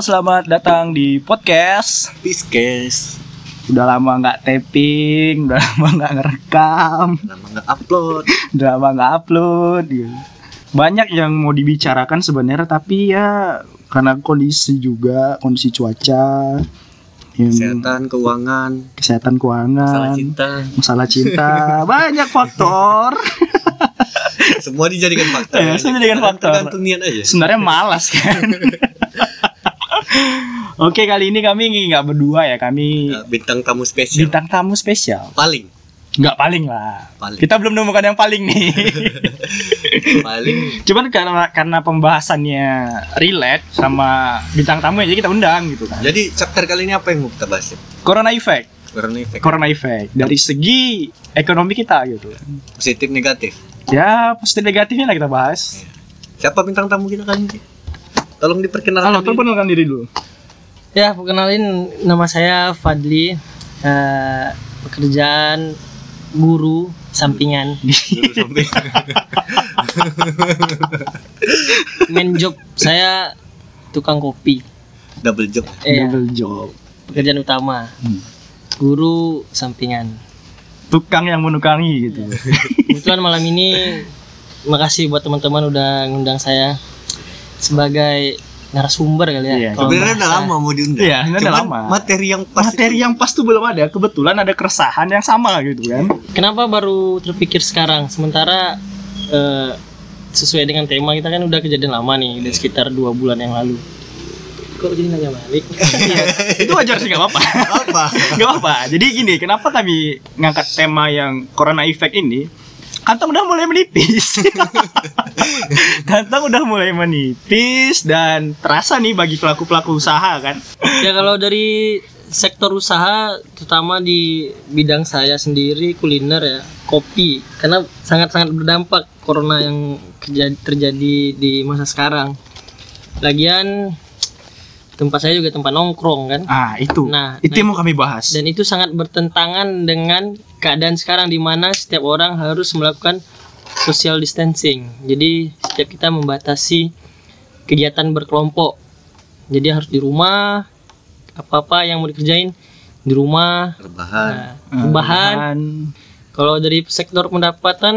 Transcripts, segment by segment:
Selamat datang di podcast. Guys. Udah lama nggak taping, udah lama nggak ngerekam, Lama nggak upload. udah lama nggak upload. gitu. Banyak yang mau dibicarakan sebenarnya, tapi ya karena kondisi juga, kondisi cuaca, yang Kesehatan, keuangan, kesehatan keuangan, masalah cinta. masalah cinta, banyak faktor. Semua dijadikan faktor. Ya, semua dijadikan faktor. Tergantung niat aja. Sebenarnya malas kan. Oke, kali ini kami nggak berdua ya, kami Nah, bintang tamu spesial. bintang tamu spesial. Paling. Nggak paling lah. Paling. Kita belum menemukan yang paling nih. Paling. Cuman karena karena pembahasannya relate sama bintang tamu aja kita undang gitu kan. Jadi chapter kali ini apa yang mau kita bahas? ya? Corona effect, Corona effect. corona effect dari segi ekonomi kita gitu. Positif negatif. Ya positif negatifnya lah kita bahas. Siapa bintang tamu kita kali ini? Tolong diperkenalkan. Halo, perkenalkan diri dulu. Ya, perkenalin nama saya Fadli. Eh, pekerjaan guru sampingan. Main job saya tukang kopi. Double job. Eh, Double job. pekerjaan utama. Hmm. Guru sampingan. Tukang yang menukangi gitu. Kebetulan malam ini makasih buat teman-teman udah ngundang saya sebagai narasumber kali ya. Iya, Kalau Sebenarnya udah lama mau diundang. Iya, ini udah Cuman lama. materi yang pas Materi yang pas tuh belum ada. Kebetulan ada keresahan yang sama gitu kan. Kenapa baru terpikir sekarang? Sementara eh, sesuai dengan tema kita kan udah kejadian lama nih, udah sekitar dua bulan yang lalu. Kok jadi nanya balik? itu wajar sih nggak apa-apa. apa? Gak apa. Jadi gini, kenapa kami ngangkat tema yang corona effect ini? Kantong udah mulai menipis. Kantong udah mulai menipis dan terasa nih bagi pelaku-pelaku usaha kan. ya kalau dari sektor usaha, terutama di bidang saya sendiri kuliner ya, kopi, karena sangat-sangat berdampak corona yang terjadi di masa sekarang. Lagian tempat saya juga tempat nongkrong kan. Ah, itu. Nah, itu yang mau kami bahas. dan itu sangat bertentangan dengan keadaan sekarang di mana setiap orang harus melakukan social distancing. Jadi setiap kita membatasi kegiatan berkelompok. Jadi harus di rumah apa-apa yang mau dikerjain di rumah. Rebahan. Nah, Ah, rebahan. Kalau dari sektor pendapatan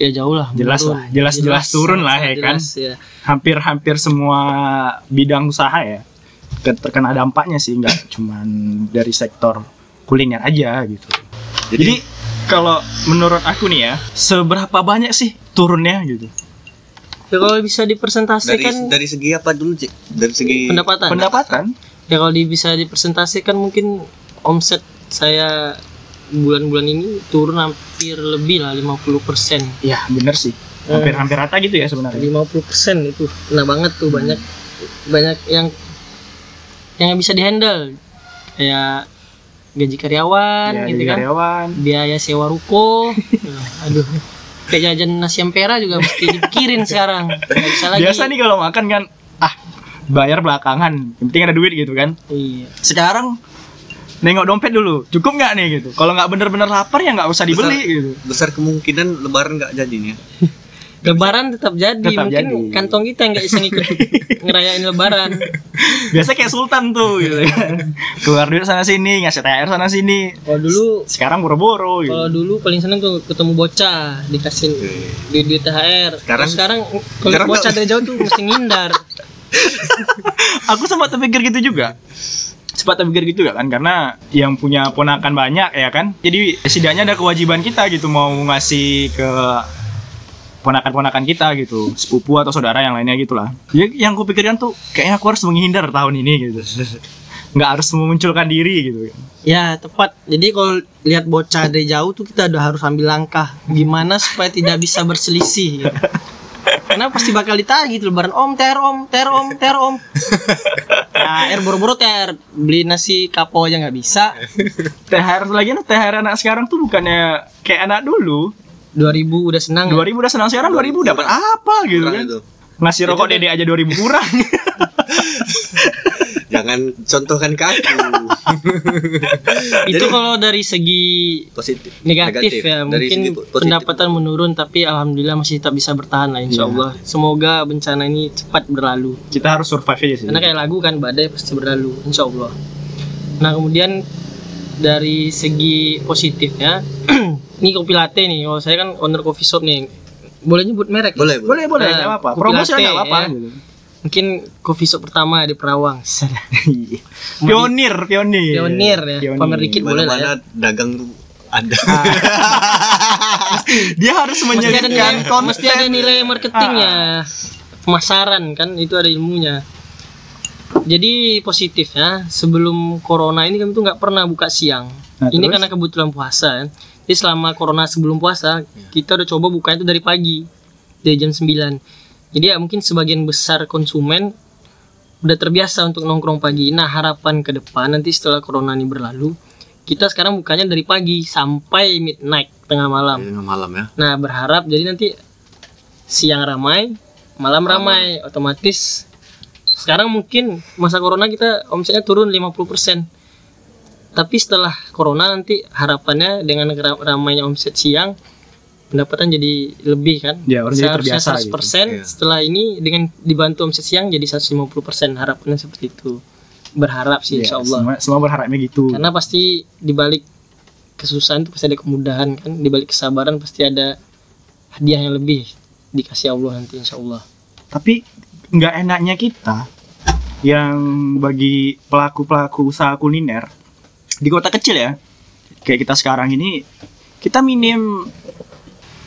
ya jauh lah. Jelas menurun. lah, jelas-jelas turun lah, ya kan? jelas, ya. Hampir-hampir semua bidang usaha ya ter- terkena dampaknya sih, nggak cuman dari sektor kuliner aja gitu. Jadi, Jadi kalau menurut aku nih ya, seberapa banyak sih turunnya gitu? Ya kalau bisa dari dipresentasikan dari segi apa dulu, Cik? Dari segi pendapatan. Pendapatan? ya kalau di- bisa dipresentasikan mungkin omset saya bulan-bulan ini turun hampir lebih lah 50% Ya bener sih. Hampir-hampir rata gitu ya sebenarnya. 50% itu kena banget tuh banyak banyak yang yang bisa dihandle kayak gaji karyawan Ya, gitu jadi kan karyawan. biaya sewa ruko Nah, aduh kayak jajan nasi ampera juga mesti dipikirin sekarang nggak bisa lagi Biasa nih kalau makan kan, ah bayar belakangan. Yang penting ada duit gitu kan. iya Sekarang nengok dompet dulu, cukup nggak nih gitu. Kalau nggak bener-bener lapar ya nggak usah dibeli Besar. gitu. besar kemungkinan lebaran nggak jadi nih ya. Lebaran tetap jadi, Tetap mungkin jadi. kantong kita nggak bisa ngikut ngerayain Lebaran. Biasa kayak sultan tuh gitu kan. Keluar duit sana sini, ngasih THR sana sini. Kalau dulu, Sekarang boro-boro gitu. kalau dulu paling seneng tuh ketemu bocah dikasih duit duit THR. Sekarang- sekarang kalau bocah dari jauh tuh mesti ngindar. aku sempat terpikir gitu juga sempat terpikir gitu kan karena yang punya ponakan banyak ya kan jadi setidaknya ada kewajiban kita gitu mau ngasih ke ponakan-ponakan kita gitu sepupu atau saudara yang lainnya gitulah ya, yang aku pikirkan tuh kayaknya aku harus menghindar tahun ini gitu nggak harus memunculkan diri gitu Ya tepat. Jadi kalau lihat bocah dari jauh tuh kita udah harus ambil langkah gimana supaya tidak bisa berselisih. gitu. Karena pasti bakal ditanya gitu lebaran om ter om ter om ter om. Nah, air boro-boro ter beli nasi kapo aja nggak bisa. THR lagi THR anak sekarang tuh bukannya kayak anak dulu 2000 udah senang. 2000 udah senang sekarang 2000 dapat apa gitu kan itu. ngasih rokok dede aja 2000 kurang Jangan contohkan ke aku. itu kalau dari segi Positif. negatif, ya Dari mungkin positif. pendapatan menurun tapi alhamdulillah masih tetap bisa bertahan lah insya Iya. Allah semoga bencana ini cepat berlalu Kita harus survive aja sih. karena kayak lagu kan badai pasti berlalu insya Allah nah kemudian dari segi positifnya ini kopi latte nih kalau saya kan owner coffee shop nih boleh nyebut merek Boleh, boleh. boleh boleh Nah, nggak apa-apa. Promosi nggak apa-apa. ya. gitu. mungkin coffee shop pertama di Perawang pionir, pionir. pionir ya pamer dikit boleh lah ya dagang tuh ada. Dia harus nilai, konten. mesti ada nilai marketingnya pemasaran kan itu ada ilmunya jadi positifnya sebelum corona ini kami tuh nggak pernah buka siang. Nah, ini terus? karena kebetulan puasa kan. Jadi selama corona sebelum puasa kita udah coba buka itu dari pagi dari jam 9 jadi ya mungkin sebagian besar konsumen udah terbiasa untuk nongkrong pagi. Nah harapan ke depan nanti setelah corona ini berlalu kita sekarang bukanya dari pagi sampai midnight tengah malam. Tengah malam ya. Nah, berharap jadi nanti siang ramai, malam. ramai, otomatis sekarang mungkin masa corona kita omsetnya turun 50%. Tapi setelah corona nanti harapannya dengan ra- ramainya omset siang pendapatan jadi lebih kan? Ya, orang jadi Seharusnya terbiasa 100%, gitu. Iya. setelah ini dengan dibantu omset siang jadi 150%. Harapannya seperti itu. Berharap sih Ya, insya Allah Semua, semua berharapnya gitu. karena pasti dibalik kesusahan itu pasti ada kemudahan kan dibalik kesabaran pasti ada hadiah yang lebih dikasih Allah nanti insya Allah Tapi nggak enaknya kita yang bagi pelaku-pelaku usaha kuliner di kota kecil ya, kayak kita sekarang ini, kita minim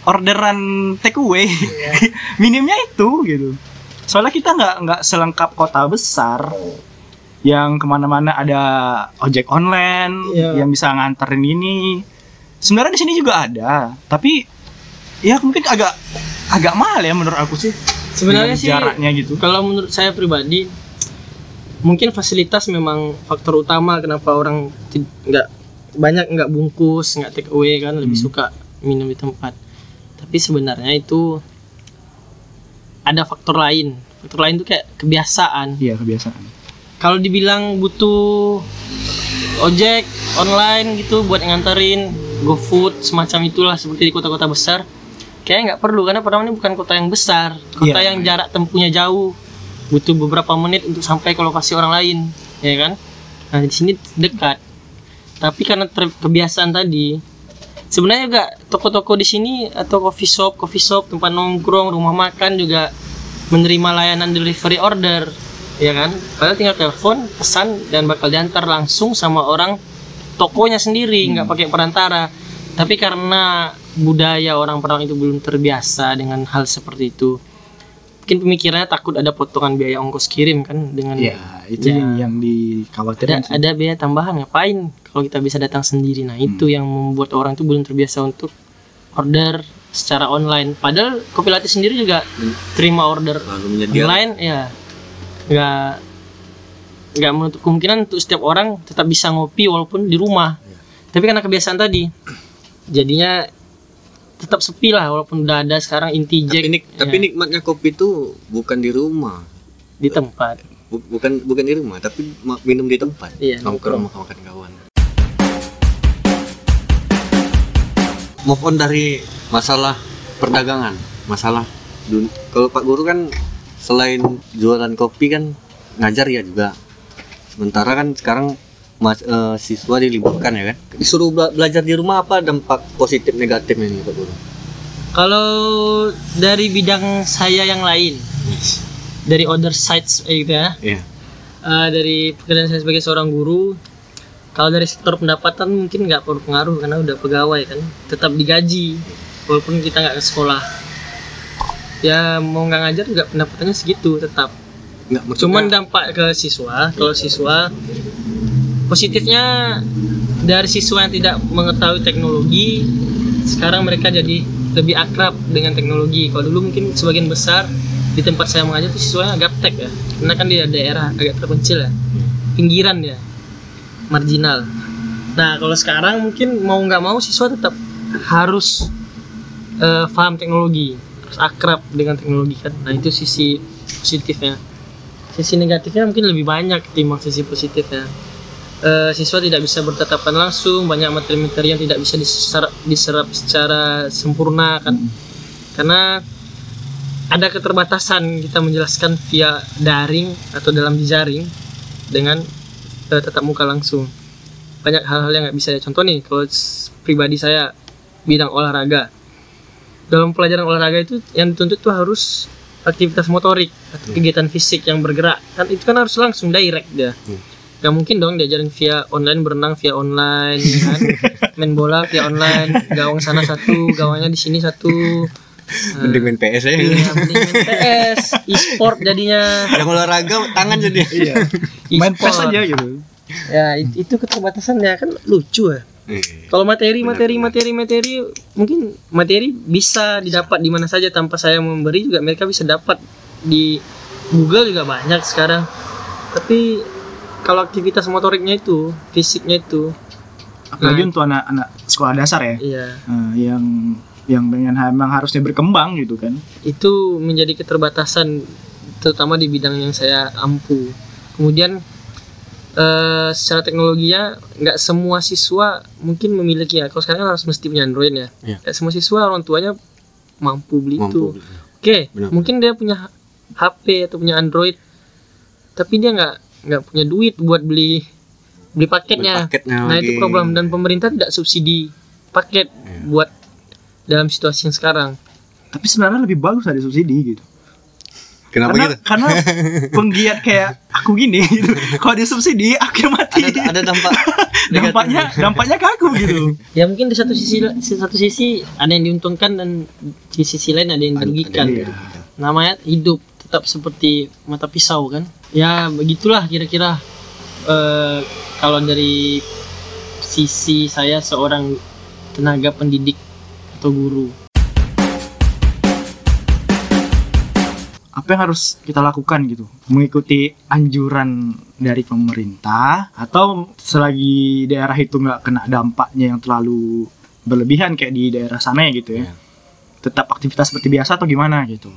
orderan take away, minimnya itu gitu. Soalnya kita nggak nggak selengkap kota besar yang ke mana-mana ada ojek online Iya. yang bisa nganterin ini. Sebenarnya di sini juga ada, tapi ya mungkin agak agak mahal ya menurut aku sih. Sebenarnya sih jaraknya gitu. kalau menurut saya pribadi mungkin fasilitas memang faktor utama kenapa orang nggak banyak nggak bungkus nggak take away kan lebih Hmm. suka minum di tempat tapi sebenarnya itu ada faktor lain faktor lain itu kayak kebiasaan Iya kebiasaan. kalau dibilang butuh ojek online gitu buat nganterin GoFood semacam itulah seperti di kota-kota besar kayaknya nggak perlu karena Perawang ini bukan kota yang besar. Kota Iya. yang jarak tempuhnya jauh. Butuh beberapa menit untuk sampai ke lokasi orang lain ya kan? Nah di sini dekat. Tapi karena ter- kebiasaan tadi sebenarnya juga toko-toko di sini atau coffee shop coffee shop tempat nongkrong rumah makan juga menerima layanan delivery order ya kan? Padahal tinggal telepon pesan dan bakal diantar langsung sama orang tokonya sendiri nggak pakai perantara. Tapi karena budaya orang Perawang itu belum terbiasa dengan hal seperti itu. Mungkin pemikirannya takut ada potongan biaya ongkos kirim kan dengan Iya itu Ya. yang, ada dikhawatirkan sih. ada biaya tambahan ngapain kalau kita bisa datang sendiri? Nah itu yang membuat orang itu belum terbiasa untuk order secara online. Padahal kopi latte sendiri juga terima order online ya. Nggak nggak menutup kemungkinan untuk setiap orang tetap bisa ngopi walaupun di rumah. Tapi karena kebiasaan tadi jadinya tetap sepi lah walaupun udah ada sekarang inti jack Tapi, nik- tapi ya, nikmatnya kopi itu bukan di rumah. di tempat Bu- bukan bukan di rumah, tapi minum di tempat. Iya, Nongkrong makan makan kawan. Move on dari masalah perdagangan, masalah dun- kalau Pak Guru kan selain jualan kopi kan ngajar ya juga. Sementara kan sekarang mas, eh, siswa diliburkan ya kan. Disuruh bela- belajar di rumah apa dampak positif negatifnya nih Pak Guru? kalau dari bidang saya yang lain dari other sides eh, gitu ya Iya. Eh, dari pekerjaan saya sebagai seorang guru kalau dari sektor pendapatan mungkin nggak berpengaruh karena udah pegawai kan tetap digaji walaupun kita nggak ke sekolah ya mau nggak ngajar juga pendapatannya segitu tetap Nggak cuman dampak ke siswa kalau siswa positifnya dari siswa yang tidak mengetahui teknologi sekarang mereka jadi lebih akrab dengan teknologi. Kalau dulu mungkin sebagian besar di tempat saya mengajar tuh siswanya gaptek ya. Karena kan dia daerah agak terpencil ya. Pinggiran ya marginal. Nah kalau sekarang mungkin mau nggak mau siswa tetap harus eh, paham teknologi. Harus akrab dengan teknologi kan. Nah itu sisi positifnya. Sisi negatifnya mungkin lebih banyak ketimbang sisi positifnya Eh, siswa tidak bisa bertatapan langsung banyak materi-materi yang tidak bisa diserap, diserap secara sempurna kan. Karena ada keterbatasan kita menjelaskan via daring atau dalam jejaring dengan eh, tatap muka langsung. Banyak hal-hal yang nggak bisa ya contoh nih kalau pribadi saya bidang olahraga. Dalam pelajaran olahraga itu yang dituntut tuh harus aktivitas motorik atau kegiatan fisik yang bergerak. Kan itu kan harus langsung direct dia nggak mungkin dong diajarin via online berenang via online ya kan? Main bola via online gawang sana satu gawangnya di sini satu. Eh, mending main PS aja. iya, mending main PS e-sport jadinya. Yang olahraga tangan jadi. Iya. Main E-sport. PES aja gitu. ya it- itu keterbatasannya kan lucu ya. Kalau materi materi materi materi mungkin materi bisa didapat di mana saja tanpa saya memberi juga mereka bisa dapat. Di Google juga banyak sekarang. Tapi kalau aktivitas motoriknya itu fisiknya itu Apalagi Nah. untuk anak-anak sekolah dasar ya, iya eh, yang yang dengan memang harusnya berkembang gitu kan. itu menjadi keterbatasan terutama di bidang yang saya ampu kemudian eh, secara teknologinya nggak semua siswa mungkin memiliki ya kalau sekarang kan harus mesti punya Android ya Iya. Semua siswa orang tuanya mampu beli itu mampu oke Benar. mungkin dia punya HP atau punya Android tapi dia nggak nggak punya duit buat beli beli paketnya paketnya nah lagi. itu problem dan pemerintah tidak subsidi paket Iya. buat dalam situasi yang sekarang Tapi sebenarnya lebih bagus ada subsidi gitu. kenapa karena gitu karena penggiat kayak aku gini gitu. Kalau disubsidi aku yang mati. ada ada dampak dampaknya dampaknya ke aku gitu. ya mungkin di satu sisi di satu sisi ada yang diuntungkan dan di sisi lain ada yang dirugikan Iya. namanya hidup tetap seperti mata pisau kan ya begitulah kira-kira eh, kalau dari sisi saya seorang tenaga pendidik atau guru Apa yang harus kita lakukan gitu? Mengikuti anjuran dari pemerintah atau selagi daerah itu nggak kena dampaknya yang terlalu berlebihan kayak di daerah sana ya gitu ya. Iya. Tetap aktivitas seperti biasa atau gimana gitu?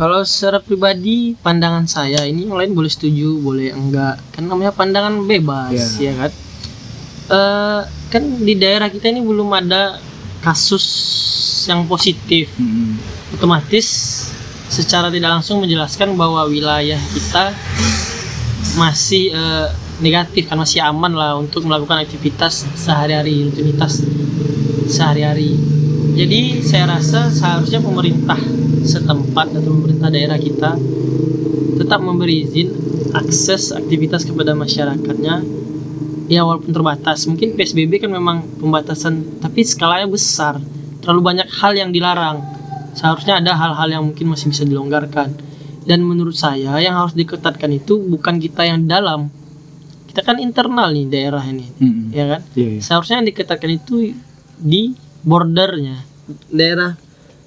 Kalau secara pribadi pandangan saya ini yang lain boleh setuju, boleh enggak. Kan namanya pandangan bebas, Iya. ya kan? Eh kan di daerah kita ini belum ada kasus yang positif. Hmm. Otomatis secara tidak langsung menjelaskan bahwa wilayah kita masih eh, negatif kan masih aman lah untuk melakukan aktivitas sehari-hari, rutinitas sehari-hari. Jadi saya rasa seharusnya pemerintah setempat atau pemerintah daerah kita tetap memberi izin akses aktivitas kepada masyarakatnya. Ya walaupun terbatas. Mungkin PSBB kan memang pembatasan tapi skalanya besar. Terlalu banyak hal yang dilarang. Seharusnya ada hal-hal yang mungkin masih bisa dilonggarkan. Dan menurut saya yang harus diketatkan itu bukan kita yang dalam. Kita kan internal nih daerah ini. Hmm. ya kan? Iya, iya. seharusnya yang diketatkan itu di bordernya. Daerah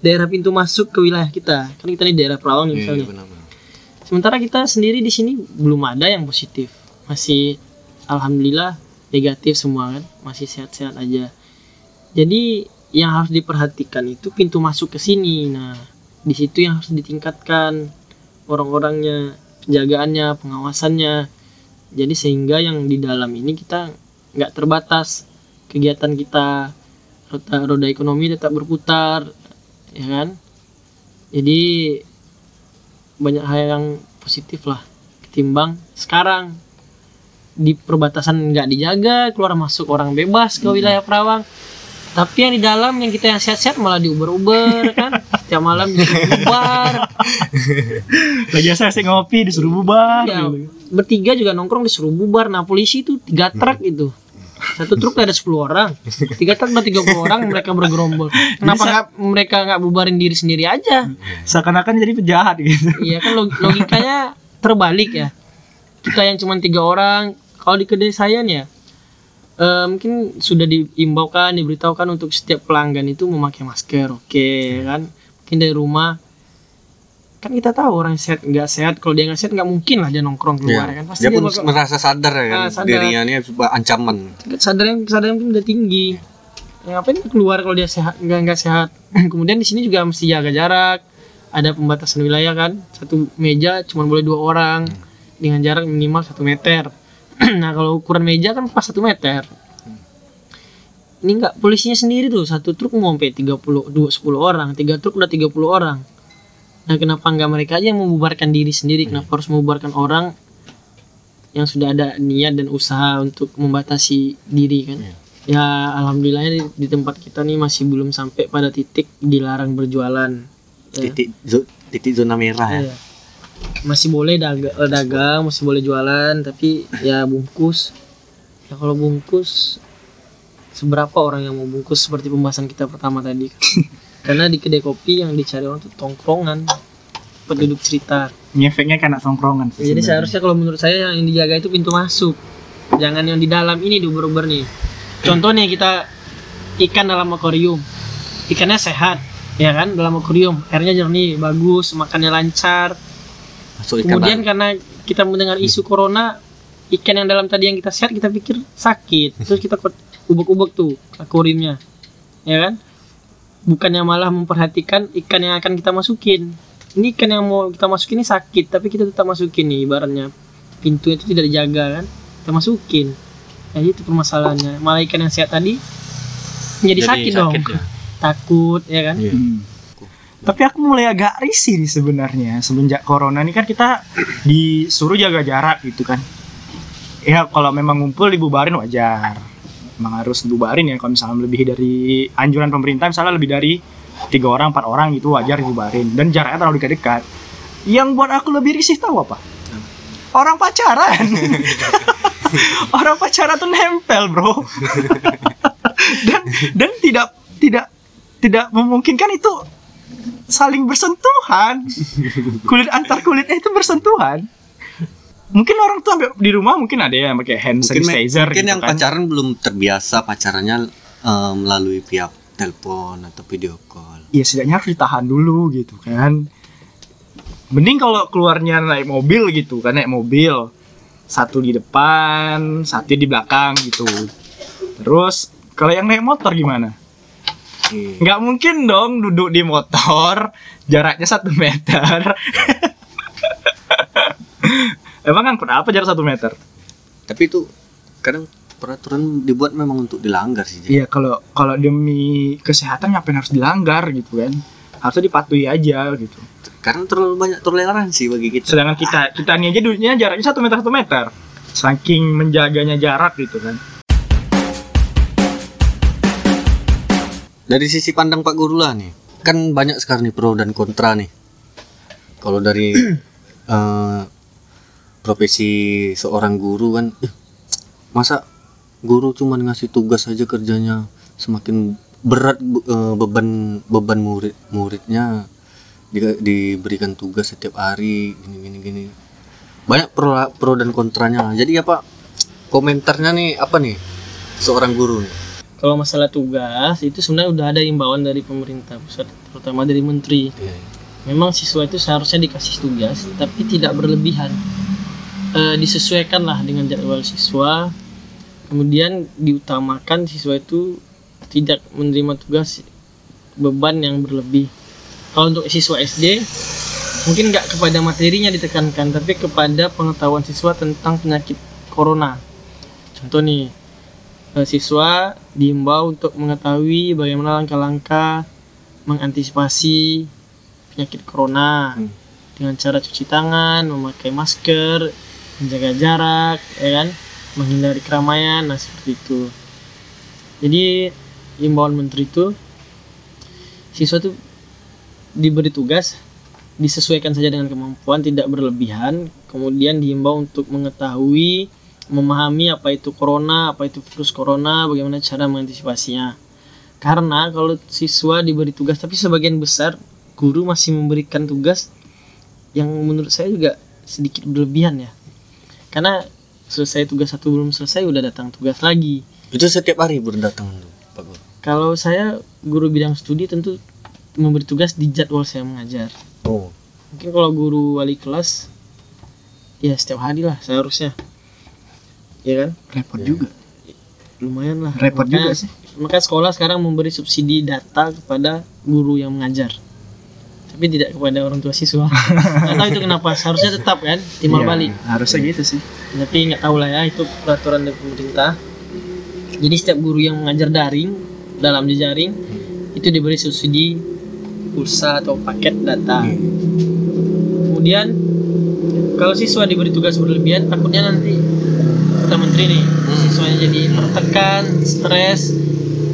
daerah pintu masuk ke wilayah kita. Kan kita di daerah Perawang nih Iya, misalnya. benar-benar. sementara kita sendiri di sini belum ada yang positif. Masih alhamdulillah negatif semua kan. Masih sehat-sehat aja. Jadi yang harus diperhatikan itu pintu masuk ke sini. Nah di situ yang harus ditingkatkan orang-orangnya penjagaannya pengawasannya. Jadi sehingga yang di dalam ini kita nggak terbatas. Kegiatan kita roda, roda ekonomi tetap berputar ya kan? Jadi banyak hal yang positif lah ketimbang sekarang. Di perbatasan nggak dijaga keluar masuk orang bebas ke wilayah Perawang. Tapi yang di dalam yang kita yang sehat-sehat malah diuber-uber kan? Tiap malam disuruh bubar. Lagi saya sih ngopi disuruh bubar. ya, bertiga juga nongkrong disuruh bubar. Nah polisi itu tiga truk itu satu truk ada 10 orang tiga truk ada 30 orang mereka bergerombol kenapa nggak mereka nggak bubarin diri sendiri aja Seakan-akan jadi penjahat gitu. Iya kan log- logikanya terbalik ya. Kita yang cuma tiga orang, kalau di kedai saya nih ya, eh, mungkin sudah diimbaukan, diberitahukan untuk setiap pelanggan itu memakai masker, oke kan? Mungkin dari rumah, kan kita tahu orang sehat nggak sehat, kalau dia nggak sehat nggak mungkin lah dia nongkrong keluar Iya. kan? Pasti dia dia, pun bakal merasa sadar ya kan Ah, sadar. dirinya ini ancaman kesadaran kesadaran mungkin udah tinggi. Ya, ngapain dia keluar kalau dia sehat nggak nggak sehat? Kemudian di sini juga mesti jaga jarak, ada pembatasan wilayah kan satu meja cuma boleh dua orang dengan jarak minimal satu meter nah kalau ukuran meja kan pas satu meter ini enggak polisinya sendiri tuh satu truk mau sampai 30 dua 10 orang tiga truk udah 30 orang nah kenapa nggak mereka aja yang membubarkan diri sendiri? Kenapa harus membubarkan orang yang sudah ada niat dan usaha untuk membatasi diri kan? Ya alhamdulillahnya di, di tempat kita nih masih belum sampai pada titik dilarang berjualan Ya. titik zo- titik zona merah ya? Iya. masih boleh daga- eh, dagang masih boleh jualan tapi ya bungkus. Ya kalau bungkus seberapa orang yang mau bungkus seperti pembahasan kita pertama tadi karena di kedai kopi yang dicari orang tuh tongkrongan. Tempat duduk cerita. Ngefeknya anak tongkrongan sih jadi sebenarnya. seharusnya kalau menurut saya yang dijaga itu pintu masuk. Jangan yang di dalam ini diuber-uber nih. Contohnya kita ikan dalam akuarium. Ikannya sehat ya kan? Dalam akuarium. Airnya jernih bagus makannya lancar. Masuk ikan Kemudian baru. karena kita mendengar isu corona, ikan yang dalam tadi yang kita sehat kita pikir sakit, terus kita ubek-ubek tuh akuariumnya, ya kan? Bukannya malah memperhatikan ikan yang akan kita masukin. Ini ikan yang mau kita masukin ini sakit, tapi kita tetap masukin nih, ibaratnya pintu itu tidak dijaga kan, kita masukin. Nah itu permasalahannya. Malah ikan yang sehat tadi menjadi sakit, dong, ya. takut, ya kan? Iya. Hmm. Tapi aku mulai agak risih nih sebenarnya semenjak corona nih kan kita disuruh jaga jarak gitu kan. Ya kalau memang ngumpul dibubarin wajar. Emang harus dibubarin ya kalau misalnya lebih dari anjuran pemerintah misalnya lebih dari tiga orang empat orang gitu wajar dibubarin dan jaraknya terlalu dekat-dekat. Yang buat aku lebih risih tahu apa? Orang pacaran. orang pacaran tuh nempel bro. dan dan tidak tidak tidak memungkinkan itu saling bersentuhan kulit antar kulitnya itu bersentuhan mungkin orang tuh di rumah mungkin ada yang pakai hand mungkin, sanitizer mungkin gitu yang kan. pacaran belum terbiasa pacarannya eh, melalui via telepon atau video call. Ya setidaknya harus ditahan dulu gitu kan. Mending kalau keluarnya naik mobil gitu kan naik mobil. Satu di depan satu di belakang gitu. Terus kalau yang naik motor gimana? Iya. nggak mungkin dong duduk di motor jaraknya satu meter emang kan kenapa jarak satu meter? Tapi itu kadang peraturan dibuat memang untuk dilanggar sih iya kalau kalau demi kesehatan ngapain harus dilanggar gitu kan? Harusnya dipatuhi aja gitu. Karena terlalu banyak toleransi bagi kita. Sedangkan kita kita ini aja duduknya jaraknya satu meter satu meter. Saking menjaganya jarak gitu kan. Dari sisi pandang Pak Guru lah nih kan banyak sekarang nih pro dan kontra nih. Kalau dari eh, profesi seorang guru kan eh, masa guru cuman ngasih tugas aja kerjanya semakin berat eh, beban beban murid muridnya. Di- diberikan tugas setiap hari gini gini gini. Banyak pro pro dan kontranya. Jadi apa komentarnya nih apa nih seorang guru nih? Kalau masalah tugas itu sebenarnya udah ada imbauan dari pemerintah pusat, terutama dari menteri. Memang siswa itu seharusnya dikasih tugas, tapi tidak berlebihan. Eh, disesuaikanlah dengan jadwal siswa. Kemudian diutamakan siswa itu tidak menerima tugas beban yang berlebih. Kalau untuk siswa SD, mungkin nggak kepada materinya ditekankan, tapi kepada pengetahuan siswa tentang penyakit corona. Contoh nih, eh, siswa diimbau untuk mengetahui bagaimana langkah-langkah mengantisipasi penyakit corona Hmm. dengan cara cuci tangan, memakai masker, menjaga jarak, ya kan, menghindari keramaian, nah seperti itu. Jadi imbauan menteri itu siswa itu diberi tugas disesuaikan saja dengan kemampuan, tidak berlebihan, kemudian diimbau untuk mengetahui memahami apa itu corona, apa itu virus corona, bagaimana cara mengantisipasinya. Karena kalau siswa diberi tugas, tapi sebagian besar guru masih memberikan tugas yang menurut saya juga sedikit berlebihan ya. Karena selesai tugas satu belum selesai udah datang tugas lagi. itu setiap hari berdatangan tuh Pak Guru Kalau saya guru bidang studi tentu memberi tugas di jadwal saya mengajar. oh Mungkin kalau guru wali kelas ya setiap hari lah seharusnya. Ya kan? repot Iya. juga lumayan lah repot Makanya- juga sih maka sekolah sekarang memberi subsidi data kepada guru yang mengajar tapi tidak kepada orang tua siswa. Nggak tahu itu kenapa. Seharusnya tetap kan? Timbal Iya, balik. Harusnya gitu sih. tapi nggak tahu lah ya itu peraturan dari pemerintah. Jadi setiap guru yang mengajar daring dalam jejaring itu diberi subsidi pulsa atau paket data. Kemudian kalau siswa diberi tugas berlebihan takutnya nanti kata menteri nih siswanya jadi tertekan stres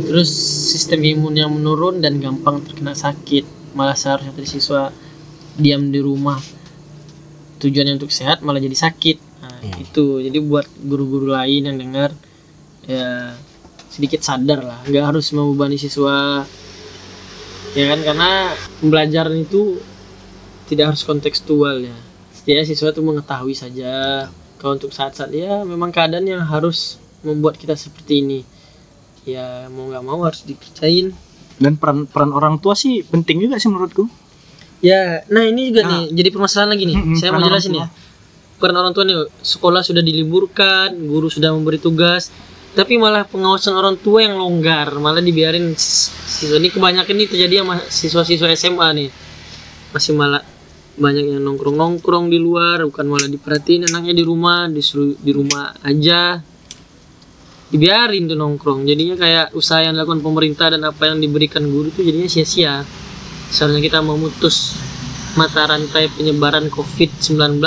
terus sistem imunnya menurun dan gampang terkena sakit malah seharusnya tadi siswa diam di rumah. Tujuannya untuk sehat malah jadi sakit. Nah, itu. Jadi buat guru-guru lain yang dengar ya sedikit sadar lah. Nggak harus membebani siswa. Ya kan? Karena pembelajaran itu tidak harus kontekstual ya. Setidaknya siswa itu mengetahui saja. Kalau untuk saat-saat ya memang keadaan yang harus membuat kita seperti ini. Ya mau nggak mau harus dikerjain Dan peran peran orang tua sih penting juga sih menurutku. ya nah ini juga Nah. nih jadi permasalahan lagi nih. Mm-mm, saya mau jelasin ya. Peran orang tua nih sekolah sudah diliburkan guru sudah memberi tugas tapi malah pengawasan orang tua yang longgar malah dibiarin sis- siswa. Ini kebanyakan nih terjadi sama siswa-siswa SMA nih. Masih malah banyak yang nongkrong-nongkrong di luar bukan malah diperhatiin anaknya di rumah disuruh di rumah aja dibiarin tuh nongkrong. Jadinya kayak usaha yang dilakukan pemerintah dan apa yang diberikan guru itu jadinya sia-sia. Seharusnya kita memutus mata rantai penyebaran COVID-19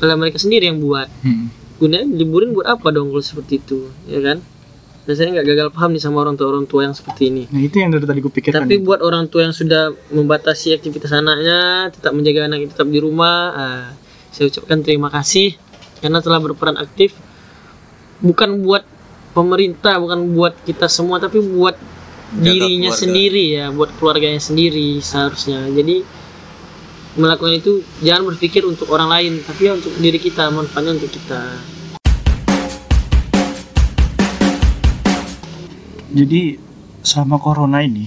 oleh mereka sendiri yang buat. Hmm. gunanya liburin buat apa dong kalau seperti itu ya kan? Dan saya nggak gagal paham nih sama orang tua orang tua yang seperti ini. Nah itu yang dari tadi gue pikirkan. tapi buat orang tua yang sudah membatasi aktivitas anaknya tetap menjaga anaknya tetap di rumah ah, saya ucapkan terima kasih karena telah berperan aktif bukan buat pemerintah bukan buat kita semua tapi buat dirinya keluarga. sendiri ya buat keluarganya sendiri seharusnya jadi melakukan itu jangan berpikir untuk orang lain tapi ya untuk diri kita manfaatnya untuk kita Jadi selama corona ini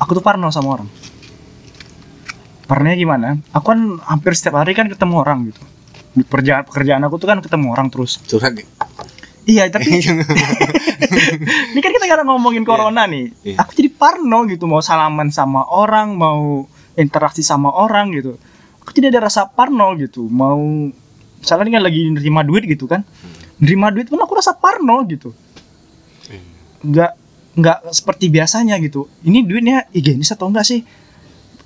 aku tuh parno sama orang. Parnonya gimana? Aku kan hampir setiap hari kan ketemu orang gitu. Di pekerjaan pekerjaan aku tuh kan ketemu orang terus. curhat Iya, tapi ini kan kita kadang ngomongin corona nih. Iya. Aku jadi parno gitu mau salaman sama orang, mau interaksi sama orang gitu. Aku tidak ada rasa parno gitu. Mau misalnya ini kan lagi nerima duit gitu kan. Nerima duit pun aku rasa parno gitu. Nggak nggak seperti biasanya gitu. Ini duitnya higienis atau enggak sih?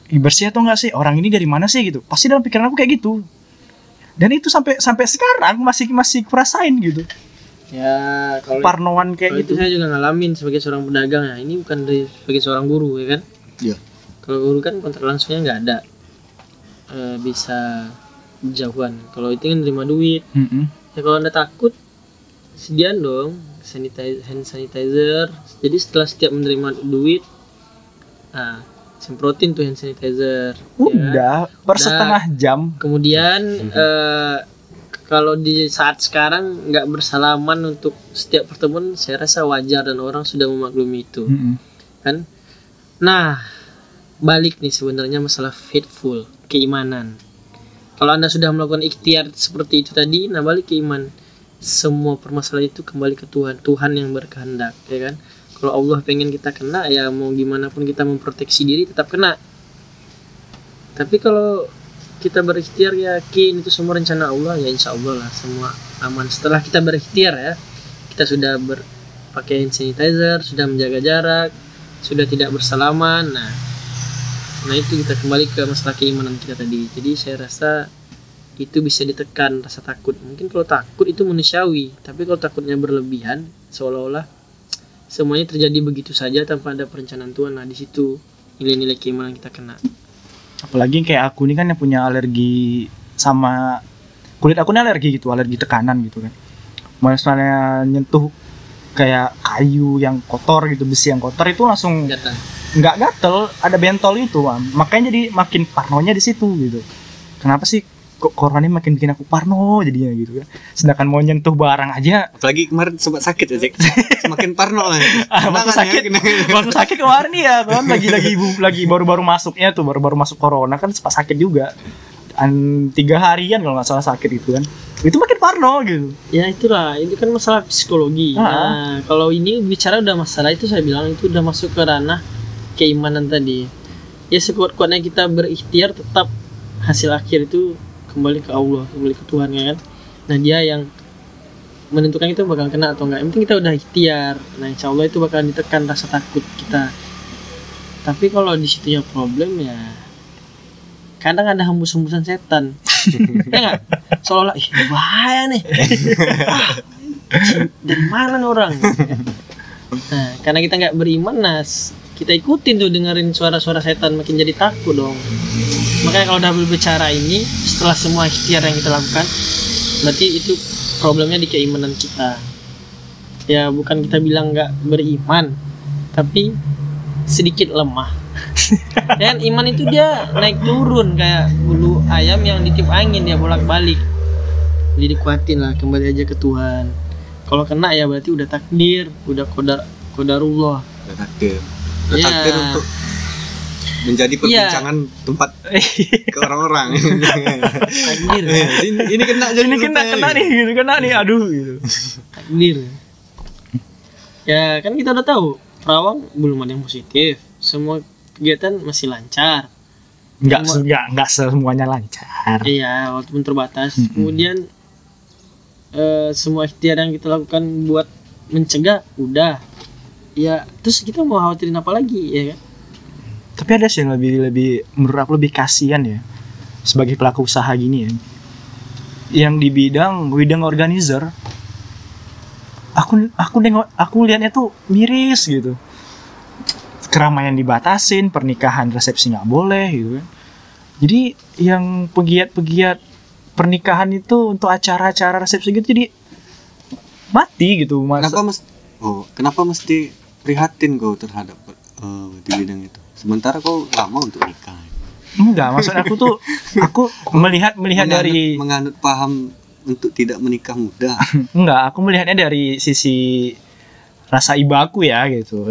Ih, bersih atau enggak sih? Orang ini dari mana sih gitu? Pasti dalam pikiran aku kayak gitu. Dan itu sampai sampai sekarang masih masih kurasain gitu. Ya kalau Parnoan kayak Kalau gitu. itu saya juga ngalamin sebagai seorang pedagang ya. Ini bukan dari sebagai seorang guru ya kan. Iya. Kalau guru kan kontrak langsungnya nggak ada. Eh, bisa jauhan. Kalau itu kan terima duit. Mm-mm. Ya kalau anda takut, sediaan dong sanitizer, hand sanitizer. Jadi setelah setiap menerima duit, nah semprotin tuh hand sanitizer. ya? Udah per Udah. setengah jam. Kemudian eh, kalau di saat sekarang nggak bersalaman untuk setiap pertemuan, saya rasa wajar dan orang sudah memaklumi itu, Mm-mm. kan? Nah, balik nih sebenarnya masalah faithful, keimanan. Kalau anda sudah melakukan ikhtiar seperti itu tadi, nah balik ke iman. Semua permasalahan itu kembali ke Tuhan, Tuhan yang berkehendak, ya kan? Kalau Allah pengen kita kena, ya mau gimana pun kita memproteksi diri tetap kena. Tapi kalau kita berikhtiar yakin itu semua rencana Allah ya insya Allah lah semua aman. Setelah kita berikhtiar ya kita sudah berpakai hand sanitizer sudah menjaga jarak sudah tidak bersalaman nah. Nah itu kita kembali ke masalah keimanan kita tadi. Jadi saya rasa itu bisa ditekan rasa takut. Mungkin kalau takut itu manusiawi tapi kalau takutnya berlebihan seolah-olah semuanya terjadi begitu saja tanpa ada perencanaan Tuhan. Nah di situ nilai-nilai keimanan kita kena Apalagi kayak aku ini kan yang punya alergi sama kulit aku ini alergi gitu, alergi tekanan gitu kan. Misalnya nyentuh kayak kayu yang kotor gitu, besi yang kotor itu langsung Gatal. nggak gatel, ada bentol itu, makanya jadi makin parnonya di situ gitu. Kenapa sih corona ini makin bikin aku parno jadinya gitu kan? Sedangkan mau nyentuh barang aja. Apalagi kemarin sempat sakit ya Jack semakin parno. Lah Ah, waktu Kenangan sakit, ya, waktu sakit kemarin nih ya kan lagi lagi ibu- lagi baru-baru masuknya tuh baru-baru masuk corona kan sempat sakit juga. An, tiga harian kalau nggak salah sakit itu kan. Itu makin parno gitu. Ya itulah, itu kan masalah psikologi. Ah. Nah, kalau ini bicara udah masalah itu saya bilang itu udah masuk ke ranah keimanan tadi. ya sekuat-kuatnya kita berikhtiar tetap hasil akhir itu kembali ke Allah kembali ke Tuhan ya kan? Nah dia yang menentukan itu bakal kena atau enggak. Yang penting kita udah ikhtiar. Nah insya Allah itu bakal ditekan rasa takut kita. Tapi kalau di situnya problem ya kadang ada hembus-hembusan setan. Ya nggak seolah-olah ih bahaya nih. Ah, dari mana nih orang? Nah karena kita nggak beriman nas kita ikutin tuh dengerin suara-suara setan makin jadi takut dong. Makanya kalau udah berbicara ini setelah semua ikhtiar yang kita lakukan berarti itu problemnya di keimanan kita. Ya bukan kita bilang nggak beriman tapi sedikit lemah. Dan iman itu dia naik turun kayak bulu ayam yang ditiup angin dia bolak balik jadi dikuatin lah kembali aja ke Tuhan. Kalau kena ya berarti udah takdir udah kodar kodarullah. Udah takdir. Udah Iya. takdir untuk menjadi perbincangan tempat ke orang-orang. takdir. Ini, ini kena jadi ini kena kena nih gitu kena nih aduh gitu. Takdir. Ya kan kita udah tahu perawang belum ada yang positif. Semua kegiatan masih lancar. Nggak Semua- se- nggak nggak semuanya lancar. Iya walaupun terbatas. Mm-mm. kemudian eh, semua ikhtiar yang kita lakukan buat mencegah udah ya terus kita mau khawatirin apa lagi ya kan? Tapi ada sih yang lebih lebih menurut aku lebih kasihan ya sebagai pelaku usaha gini ya. Yang di bidang bidang organizer aku aku nengok aku lihatnya tuh miris gitu. Keramaian dibatasin pernikahan resepsi nggak boleh gitu kan. Jadi yang pegiat-pegiat pernikahan itu untuk acara-acara resepsi gitu jadi mati gitu mas. Kenapa mesti Oh, kenapa mesti prihatin kau terhadap eh, di bidang itu? Sementara kau lama untuk nikah. enggak maksud aku tuh aku melihat melihat Menganut- dari menganut paham untuk tidak menikah muda. Enggak, aku melihatnya dari sisi rasa iba aku ya gitu.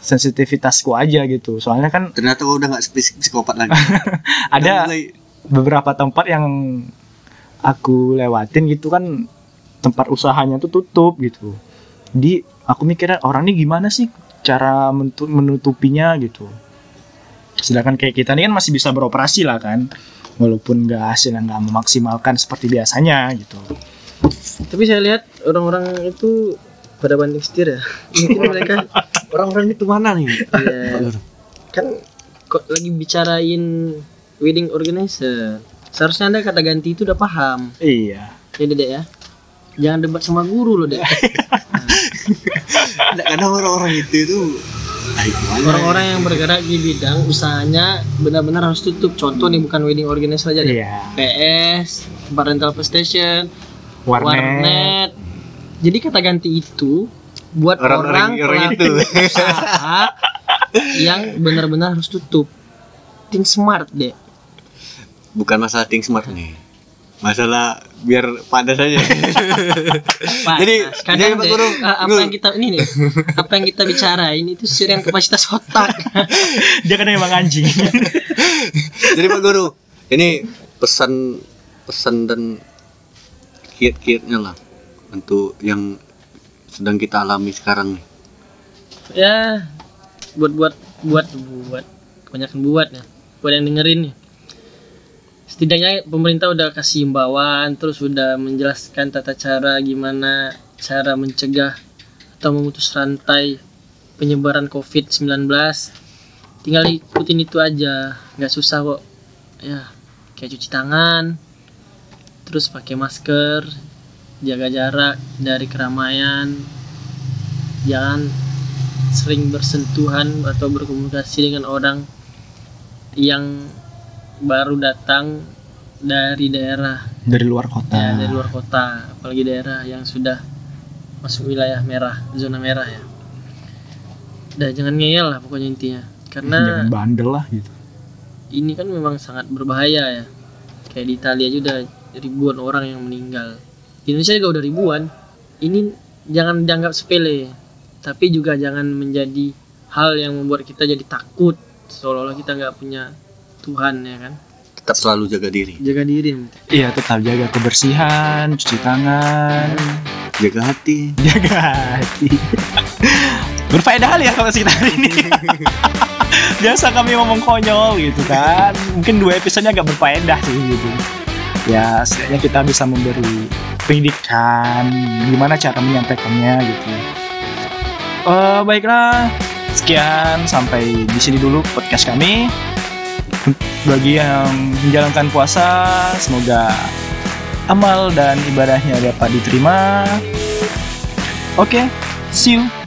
Sensitivitasku aja gitu. Soalnya kan Ternyata kau udah nggak psik- psikopat lagi. Ada mulai- beberapa tempat yang aku lewatin gitu kan tempat usahanya tuh tutup gitu. Jadi aku mikirnya orang ini gimana sih cara menutupinya gitu. Sedangkan kayak kita ini kan masih bisa beroperasi lah kan. Walaupun nggak hasilnya nggak memaksimalkan seperti biasanya gitu. tapi saya lihat orang-orang itu pada banting setir ya mungkin mereka orang-orang itu mana nih? ya, kan kok lagi bicarain wedding organizer seharusnya anda kata ganti itu udah paham Iya. ya dedek ya jangan debat sama guru loh dek kadang orang-orang itu itu orang-orang yang bergerak di bidang usahanya benar-benar harus tutup. Contoh nih bukan wedding organizer aja deh. Iya. PS tempat rental PlayStation Warnet. warnet. Jadi kata ganti itu buat Orang-orang- orang, orang pelaku usaha yang benar-benar harus tutup. Think smart deh. Bukan masalah think smart nih. Masalah biar padas aja. Pak, Jadi, nah, jadi Pak deh, Guru, eh, apa Guru. yang kita ini nih apa yang kita bicarain itu sesuai dengan kapasitas otak Dia kan emang anjing. Jadi Pak Guru, ini pesan pesan dan kiat-kiatnya lah untuk yang sedang kita alami sekarang nih. ya buat buat buat buat kebanyakan buat ya buat yang dengerin nih setidaknya pemerintah udah kasih himbauan terus udah menjelaskan tata cara gimana cara mencegah atau memutus rantai penyebaran COVID-19 tinggal ikutin itu aja nggak susah kok. Ya kayak cuci tangan terus pakai masker jaga jarak dari keramaian. Jangan sering bersentuhan atau berkomunikasi dengan orang yang baru datang dari daerah. Dari luar kota. ya dari luar kota. Apalagi daerah yang sudah masuk wilayah merah zona merah ya. Udah jangan ngeyel lah pokoknya intinya. Karena Jangan bandel lah gitu. ini kan memang sangat berbahaya ya. Kayak di Italia aja udah ribuan orang yang meninggal. Di Indonesia juga udah ribuan. Ini jangan dianggap sepele tapi juga jangan menjadi hal yang membuat kita jadi takut. Seolah-olah kita nggak punya Tuhan ya kan Tetap selalu jaga diri, jaga diri. Iya, tetap jaga kebersihan, cuci tangan, jaga hati. jaga hati. Berfaedah ya kalau kita hari ini. biasa kami ngomong konyol gitu kan mungkin dua episodenya agak berfaedah sih gitu ya setidaknya kita bisa memberi pendidikan gimana cara menyampaikannya gitu Eh baiklah sekian sampai di sini dulu podcast kami bagi yang menjalankan puasa semoga amal dan ibadahnya dapat diterima. Oke see you